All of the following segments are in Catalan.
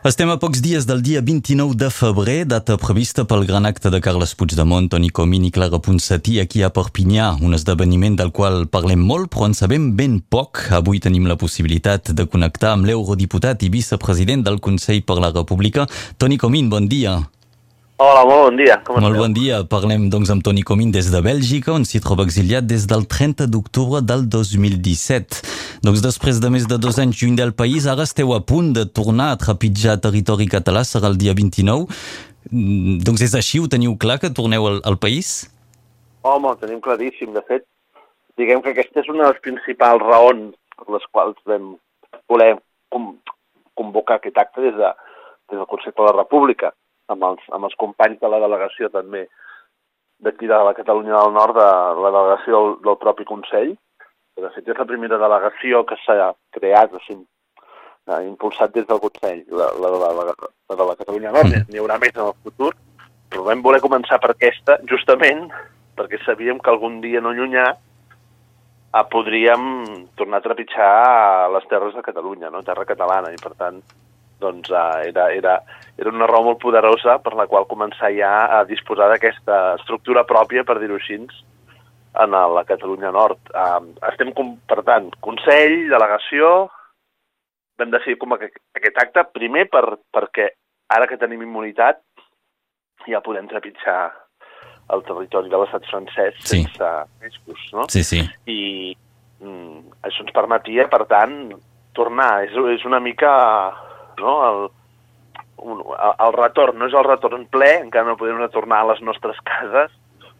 Estem a pocs dies del dia 29 de febrer, data prevista pel gran acte de Carles Puigdemont, Toni Comín i Clara Ponsatí aquí a Perpinyà, un esdeveniment del qual parlem molt però en sabem ben poc. Avui tenim la possibilitat de connectar amb l'eurodiputat i vicepresident del Consell per la República, Toni Comín, bon dia. Hola, molt bon dia. Com molt bon dia. Parlem doncs amb Toni Comín des de Bèlgica, on s'hi troba exiliat des del 30 d'octubre del 2017. Doncs després de més de dos anys lluny del país, ara esteu a punt de tornar a trepitjar territori català, serà el dia 29. Mm, doncs és així, ho teniu clar, que torneu al, al país? Home, ho tenim claríssim. De fet, diguem que aquesta és una de les principals raons per les quals vam voler convocar aquest acte des, de, des del Consell de la República amb els, amb els companys de la delegació també d'aquí de la Catalunya del Nord, de la delegació del, del propi Consell. De fet, és la primera delegació que s'ha creat, o sigui, eh, impulsat des del Consell, la, la, la, la, la de la Catalunya Nord. Mm. N'hi haurà més en el futur, però vam voler començar per aquesta, justament perquè sabíem que algun dia no llunyà eh, podríem tornar a trepitjar les terres de Catalunya, no? terra catalana, i per tant doncs uh, era, era, era una raó molt poderosa per la qual començar ja a disposar d'aquesta estructura pròpia, per dir-ho així, en la Catalunya Nord. Uh, estem, per tant, Consell, delegació, vam decidir com aquest acte, primer per, perquè ara que tenim immunitat ja podem trepitjar el territori de l'estat francès sí. sense riscos, no? Sí, sí. I mm, això ens permetia, per tant, tornar. És, és una mica no? El, un, el retorn no és el retorn ple, encara no podem retornar a les nostres cases,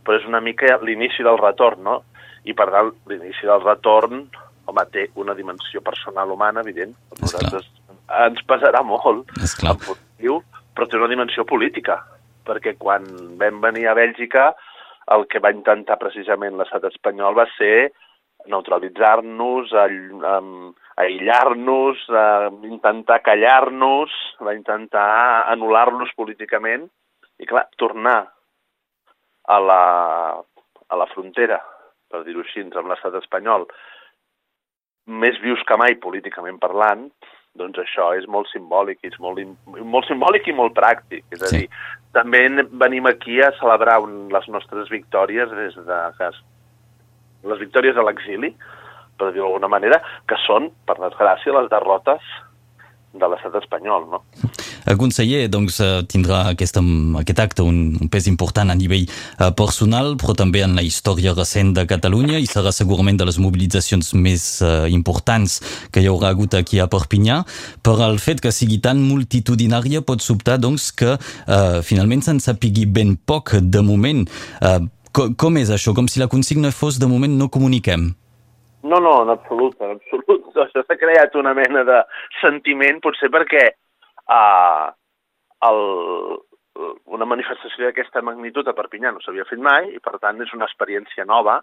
però és una mica l'inici del retorn, no? I per tant, l'inici del retorn, home, té una dimensió personal humana, evident, nosaltres ens pesarà molt, en positiu, però té una dimensió política, perquè quan vam venir a Bèlgica el que va intentar precisament l'estat espanyol va ser neutralitzar-nos, aïllar-nos, intentar callar-nos, va intentar anul·lar-nos políticament i, clar, tornar a la, a la frontera, per dir-ho així, amb l'estat espanyol, més vius que mai políticament parlant, doncs això és molt simbòlic, és molt, molt simbòlic i molt pràctic. És a sí. dir, també venim aquí a celebrar un, les nostres victòries des de les victòries a l'exili, per dir-ho d'alguna manera, que són, per desgràcia, les derrotes de l'estat espanyol, no? El conseller doncs, eh, tindrà aquesta, aquest acte un, un pes important a nivell uh, personal, però també en la història recent de Catalunya i serà segurament de les mobilitzacions més uh, importants que hi haurà hagut aquí a Perpinyà. Per el fet que sigui tan multitudinària pot sobtar doncs, que uh, finalment se'n sapigui ben poc de moment. Uh, com, com és això? Com si la consigna fos de moment no comuniquem? No, no, en absolut, en absolut. Això s'ha creat una mena de sentiment, potser perquè uh, el, una manifestació d'aquesta magnitud a Perpinyà no s'havia fet mai i, per tant, és una experiència nova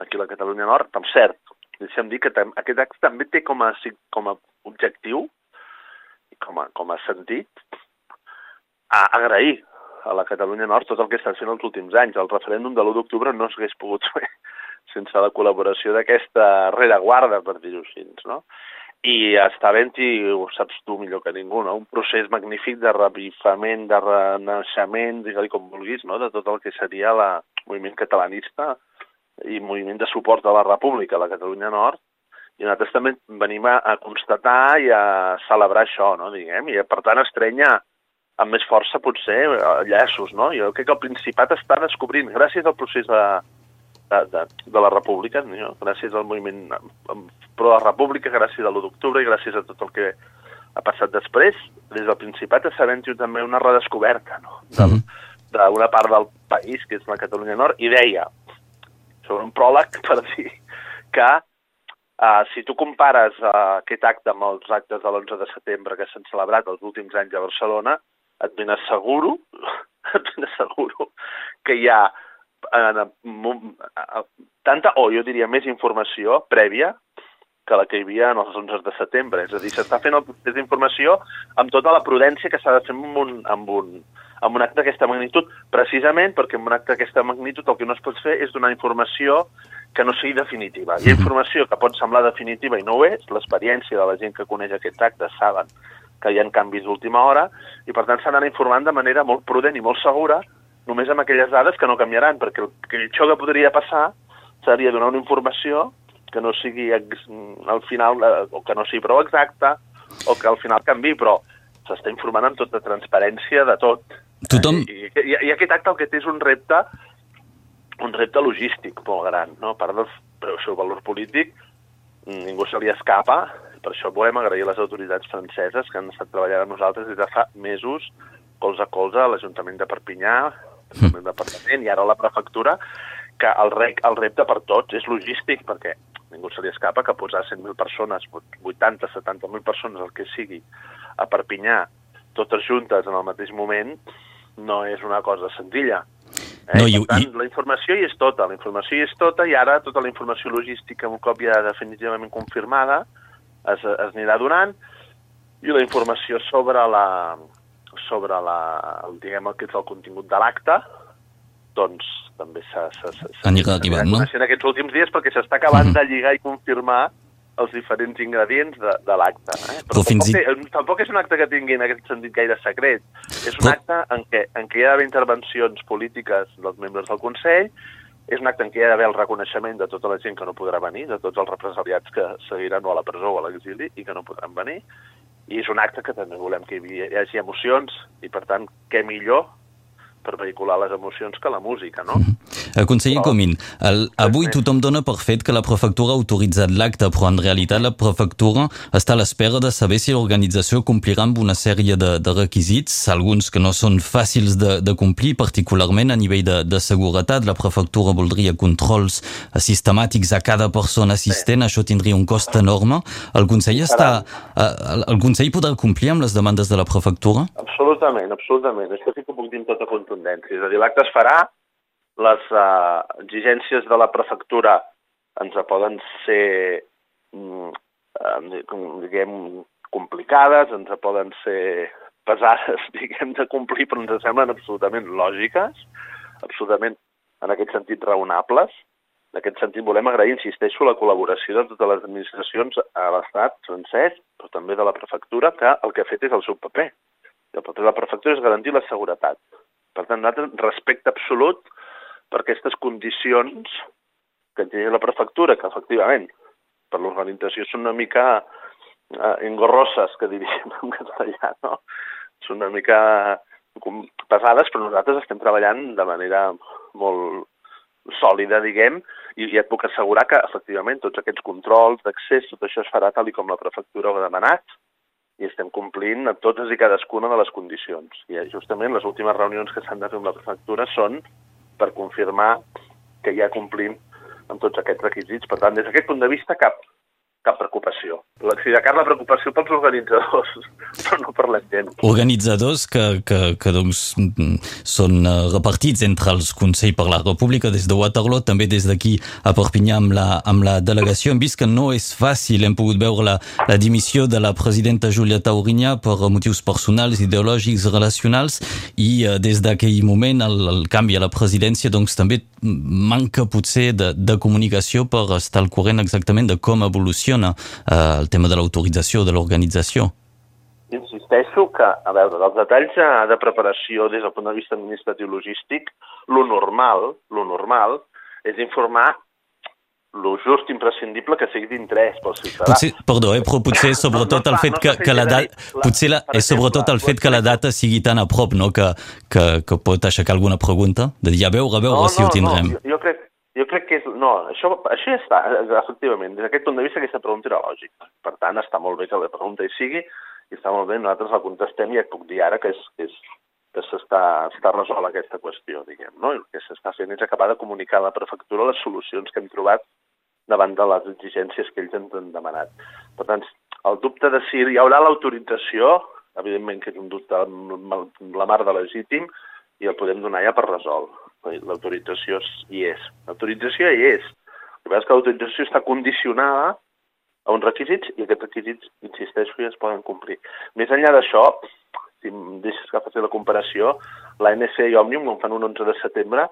aquí a la Catalunya Nord. Per cert, deixem dir que aquest acte també té com a, com a objectiu i com a, com a sentit a agrair a la Catalunya Nord tot el que estan fent els últims anys. El referèndum de l'1 d'octubre no s'hagués pogut fer sense la col·laboració d'aquesta rereguarda, per dir-ho així, no? I està havent-hi, ho saps tu millor que ningú, no? un procés magnífic de revifament, de renaixement, digue-li com vulguis, no? de tot el que seria el moviment catalanista i moviment de suport a la República, a la Catalunya Nord, i nosaltres també venim a, a constatar i a celebrar això, no? diguem, i per tant estrenya amb més força potser llaços, no? Jo crec que el Principat està descobrint, gràcies al procés de, de, de, de la República, no? gràcies al moviment pro la República, gràcies a l'1 d'octubre i gràcies a tot el que ha passat després, des del Principat està havent també una redescoberta no? d'una mm -hmm. part del país, que és la Catalunya Nord, i deia, sobre un pròleg per dir que uh, si tu compares uh, aquest acte amb els actes de l'11 de setembre que s'han celebrat els últims anys a Barcelona, et ben asseguro, et ben asseguro que hi ha eh, tanta, o jo diria més informació prèvia que la que hi havia en els 11 de setembre. És a dir, s'està fent el procés d'informació amb tota la prudència que s'ha de fer amb un, amb un, amb un acte d'aquesta magnitud, precisament perquè amb un acte d'aquesta magnitud el que no es pot fer és donar informació que no sigui definitiva. Hi ha informació que pot semblar definitiva i no ho és, l'experiència de la gent que coneix aquest acte saben que hi ha canvis d'última hora, i per tant s'han d'anar informant de manera molt prudent i molt segura, només amb aquelles dades que no canviaran, perquè el que això que podria passar seria donar una informació que no sigui al final, eh, o que no sigui prou exacta, o que al final canvi, però s'està informant amb tota transparència de tot. Tothom... I, i, I aquest acte el que té és un repte un repte logístic molt gran, no? A part del seu valor polític, ningú se li escapa, per això volem agrair a les autoritats franceses que han estat treballant amb nosaltres des de fa mesos, colze a colze, a l'Ajuntament de Perpinyà, el departament i ara la prefectura, que el, rec, el repte per tots és logístic, perquè ningú se li escapa que posar 100.000 persones, 80, 70.000 persones, el que sigui, a Perpinyà, totes juntes en el mateix moment, no és una cosa senzilla. Eh? No, i, per tant, i... la informació hi és tota, la informació hi és tota, i ara tota la informació logística, un cop ja definitivament confirmada, es, es anirà donant, i la informació sobre la, sobre la, el, diguem, el que és el contingut de l'acte, doncs també s'anirà arribant, no? en aquests últims dies perquè s'està acabant mm -hmm. de lligar i confirmar els diferents ingredients de, de l'acte. Eh? Però, Però fins tampoc, i... tampoc és un acte que tingui en aquest sentit gaire secret. És un Però... acte en què, en què hi ha d'haver intervencions polítiques dels membres del Consell, és un acte en què hi ha d'haver el reconeixement de tota la gent que no podrà venir, de tots els represaliats que seguiran o a la presó o a l'exili i que no podran venir, i és un acte que també volem que hi hagi emocions, i per tant, què millor per vehicular les emocions que la música, no? Mm. Conseller Comín, el, avui tothom dona per fet que la prefectura ha autoritzat l'acte, però en realitat la prefectura està a l'espera de saber si l'organització complirà amb una sèrie de, de requisits, alguns que no són fàcils de, de complir, particularment a nivell de, de seguretat. La prefectura voldria controls sistemàtics a cada persona assistent, sí. això tindria un cost enorme. El Consell, està, el, el Consell podrà complir amb les demandes de la prefectura? Absolutament, absolutament. Això sí que puc dir amb tota contundència. És a dir, l'acte es farà, les uh, exigències de la prefectura ens poden ser, mm, diguem, complicades, ens poden ser pesades, diguem, de complir, però ens semblen absolutament lògiques, absolutament, en aquest sentit, raonables. En aquest sentit, volem agrair, insisteixo, la col·laboració de totes les administracions a l'Estat francès, però també de la prefectura, que el que ha fet és el seu paper. El paper de la prefectura és garantir la seguretat. Per tant, nosaltres respecte absolut per aquestes condicions que té la prefectura, que efectivament per l'organització són una mica eh, engorroses, que diríem en castellà, no? Són una mica pesades, però nosaltres estem treballant de manera molt sòlida, diguem, i, i et puc assegurar que, efectivament, tots aquests controls d'accés, tot això es farà tal com la prefectura ho ha demanat, i estem complint a totes i cadascuna de les condicions. I justament les últimes reunions que s'han de fer amb la prefectura són per confirmar que ja complim amb tots aquests requisits. Per tant, des d'aquest punt de vista, cap, cap preocupació. Si de cara la preocupació pels organitzadors, però no per la gent. Organitzadors que, que, que doncs, són uh, repartits entre els Consell per la República des de Waterloo, també des d'aquí a Perpinyà amb la, amb la delegació. Hem vist que no és fàcil, hem pogut veure la, la dimissió de la presidenta Julia Taurinyà per motius personals, ideològics, relacionals, i uh, des d'aquell moment el, el canvi a la presidència doncs, també manca potser de, de comunicació per estar al corrent exactament de com evoluciona eh, el tema de l'autorització, de l'organització. Insisteixo que, a veure, dels detalls de preparació des del punt de vista administratiu logístic, lo normal, lo normal és informar lo just imprescindible que sigui d'interès pel ciutadà. Potser, perdó, eh, però potser és sobretot el fet que, que la data... Potser la, és sobretot el fet que la data sigui tan a prop, no?, que, que, que pot aixecar alguna pregunta, de dir, a veure, a veure no, si no, ho tindrem. No, jo, jo, crec, jo crec que és... No, això, això ja està, efectivament. Des d'aquest punt de vista aquesta pregunta era lògica. Per tant, està molt bé que la pregunta hi sigui i està molt bé, nosaltres la contestem i et puc dir ara que és, que és que s'està està resolt aquesta qüestió, diguem, no? I el que s'està fent és acabar de comunicar a la prefectura les solucions que hem trobat davant de les exigències que ells ens han demanat. Per tant, el dubte de si hi haurà l'autorització, evidentment que és un dubte la mar de legítim, i el podem donar ja per resolt. L'autorització hi és. L'autorització hi és. El que és que l'autorització està condicionada a uns requisits i aquests requisits, insisteixo, ja es poden complir. Més enllà d'això, si em deixes que faci la comparació, la NC i Òmnium, quan fan un 11 de setembre,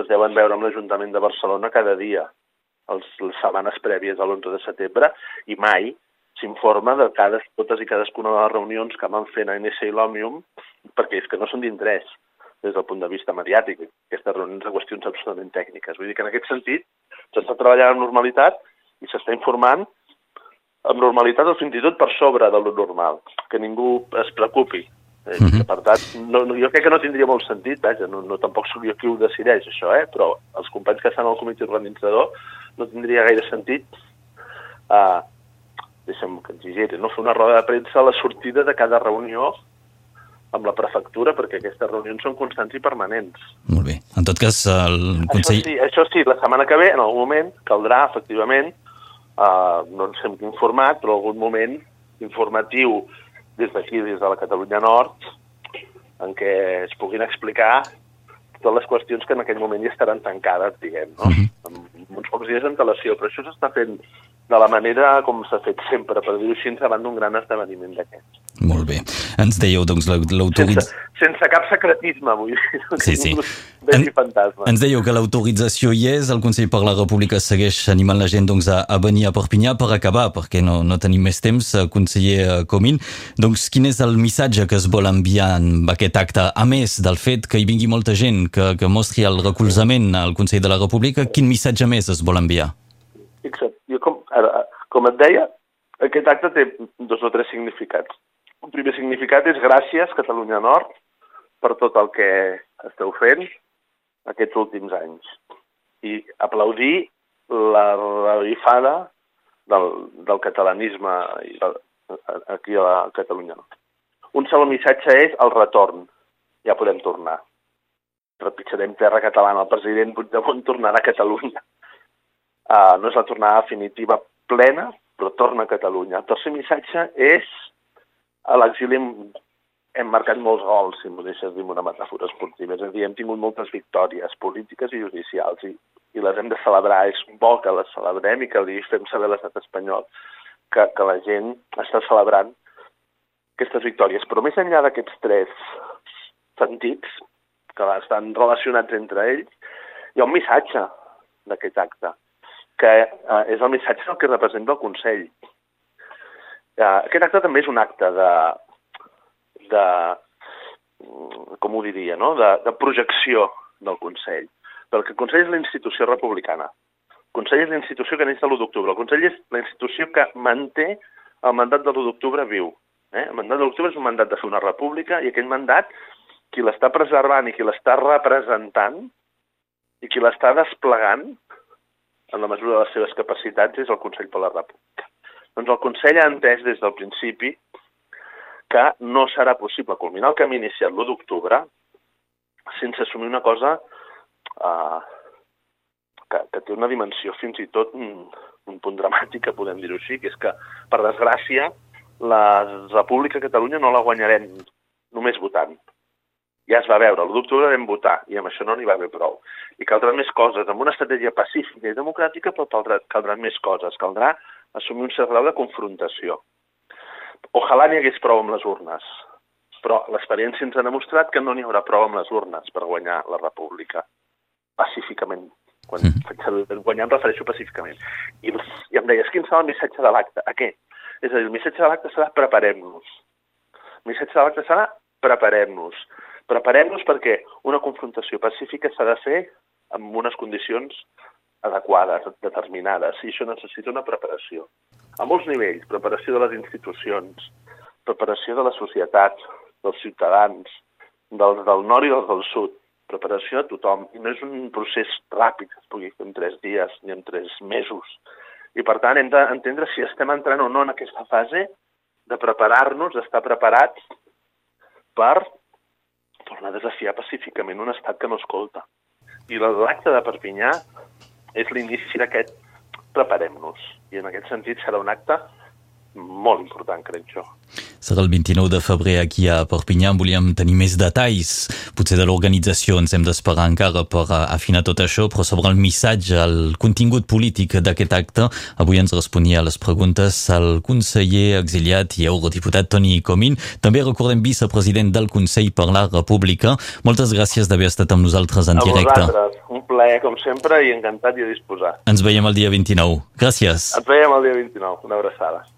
es deuen veure amb l'Ajuntament de Barcelona cada dia els, les setmanes prèvies a l'11 de setembre i mai s'informa de cada, totes i cadascuna de les reunions que van fent a NSA i l'Òmnium, perquè és que no són d'interès des del punt de vista mediàtic, aquestes reunions de qüestions absolutament tècniques. Vull dir que en aquest sentit s'està treballant amb normalitat i s'està informant amb normalitat o fins i tot per sobre de lo normal, que ningú es preocupi. Eh, mm -hmm. Per tant, no, no, jo crec que no tindria molt sentit, vaja, no, no tampoc sóc jo qui ho decideix, això, eh? però els companys que estan al comitè organitzador no tindria gaire sentit eh, deixa'm que exigeri, no fer una roda de premsa a la sortida de cada reunió amb la prefectura, perquè aquestes reunions són constants i permanents. Molt bé. En tot cas, el Consell... Això sí, això sí la setmana que ve, en algun moment, caldrà, efectivament, eh, no en sé en quin format, però algun moment informatiu des d'aquí, des de la Catalunya Nord, en què es puguin explicar totes les qüestions que en aquell moment ja estaran tancades, diguem, no? Uh Mhm. -huh. amb uns pocs dies d'antelació. Però això s'està fent de la manera com s'ha fet sempre, per dir-ho així, davant d'un gran esdeveniment d'aquests. Molt bé. Ens dèieu, doncs, la- Sense, l'autorització... sense cap secretisme, vull dir. Sí, sí. En-. Ens dèieu que l'autorització hi és, el Consell per la República segueix animant la gent doncs, a, a venir a Perpinyà per acabar, perquè no, no tenim més temps, eh, conseller eh, Comín. Doncs quin és el missatge que es vol enviar en aquest acte? A més del fet que hi vingui molta gent que, que mostri el recolzament al Consell de la República, quin missatge més es vol enviar? Jo com, et deia, aquest acte té dos o tres significats. Un primer significat és gràcies, Catalunya Nord, per tot el que esteu fent aquests últims anys. I aplaudir la revifada del, del catalanisme aquí a la Catalunya Nord. Un segon missatge és el retorn. Ja podem tornar. Repitjarem terra catalana. El president Puigdemont tornarà a Catalunya. Uh, no és la tornada definitiva plena, però torna a Catalunya. El tercer missatge és a l'exili hem, hem marcat molts gols, si m'ho deixes dir una metàfora esportiva. És a dir, hem tingut moltes victòries polítiques i judicials i, i les hem de celebrar. És bo que les celebrem i que li fem saber a l'estat espanyol que, que la gent està celebrant aquestes victòries. Però més enllà d'aquests tres sentits, que estan relacionats entre ells, hi ha un missatge d'aquest acte, que eh, és el missatge que representa el Consell. Eh, aquest acte també és un acte de, de mm, com ho diria, no? de, de projecció del Consell. Perquè el Consell és la institució republicana. El Consell és la institució que neix de l'1 d'octubre. El Consell és la institució que manté el mandat de l'1 d'octubre viu. Eh? El mandat de l'octubre és un mandat de fer una república i aquell mandat qui l'està preservant i qui l'està representant i qui l'està desplegant en la mesura de les seves capacitats és el Consell per la República. Doncs el Consell ha entès des del principi que no serà possible culminar el camí iniciat l'1 d'octubre sense assumir una cosa eh, que, que té una dimensió fins i tot un, un punt dramàtic, que podem dir-ho així, que és que, per desgràcia, la República Catalunya no la guanyarem només votant. Ja es va veure, l'1 d'octubre vam votar i amb això no n'hi va haver prou. I caldran més coses, amb una estratègia pacífica i democràtica, però caldrà, caldran més coses. Caldrà assumir un cert grau de confrontació. Ojalà n'hi hagués prou amb les urnes, però l'experiència ens ha demostrat que no n'hi haurà prou amb les urnes per guanyar la república pacíficament. Quan Mhm. faig servir guanyar em refereixo pacíficament. I, I em deies, quin serà el missatge de l'acte? Aquest. És a dir, el missatge de l'acte serà preparem-nos. El missatge de l'acte serà preparem-nos. Preparem-nos perquè una confrontació pacífica s'ha de fer amb unes condicions adequades, determinades, i això necessita una preparació. A molts nivells, preparació de les institucions, preparació de la societat, dels ciutadans, dels del nord i dels del sud, preparació de tothom. I no és un procés ràpid es pugui fer en tres dies ni en tres mesos. I per tant hem d'entendre si estem entrant o no en aquesta fase de preparar-nos, d'estar preparats per tornar a desafiar pacíficament un estat que no escolta. I l'acte de Perpinyà és l'inici d'aquest preparem-nos. I en aquest sentit serà un acte molt important, crec jo. Serà el 29 de febrer aquí a Perpinyà. Volíem tenir més detalls, potser de l'organització. Ens hem d'esperar encara per afinar tot això, però sobre el missatge, el contingut polític d'aquest acte, avui ens responia a les preguntes el conseller exiliat i eurodiputat Toni Comín, també recordem vicepresident del Consell per la República. Moltes gràcies d'haver estat amb nosaltres en a directe. vosaltres, un plaer com sempre i encantat i a disposar. Ens veiem el dia 29. Gràcies. Et veiem el dia 29, una abraçada.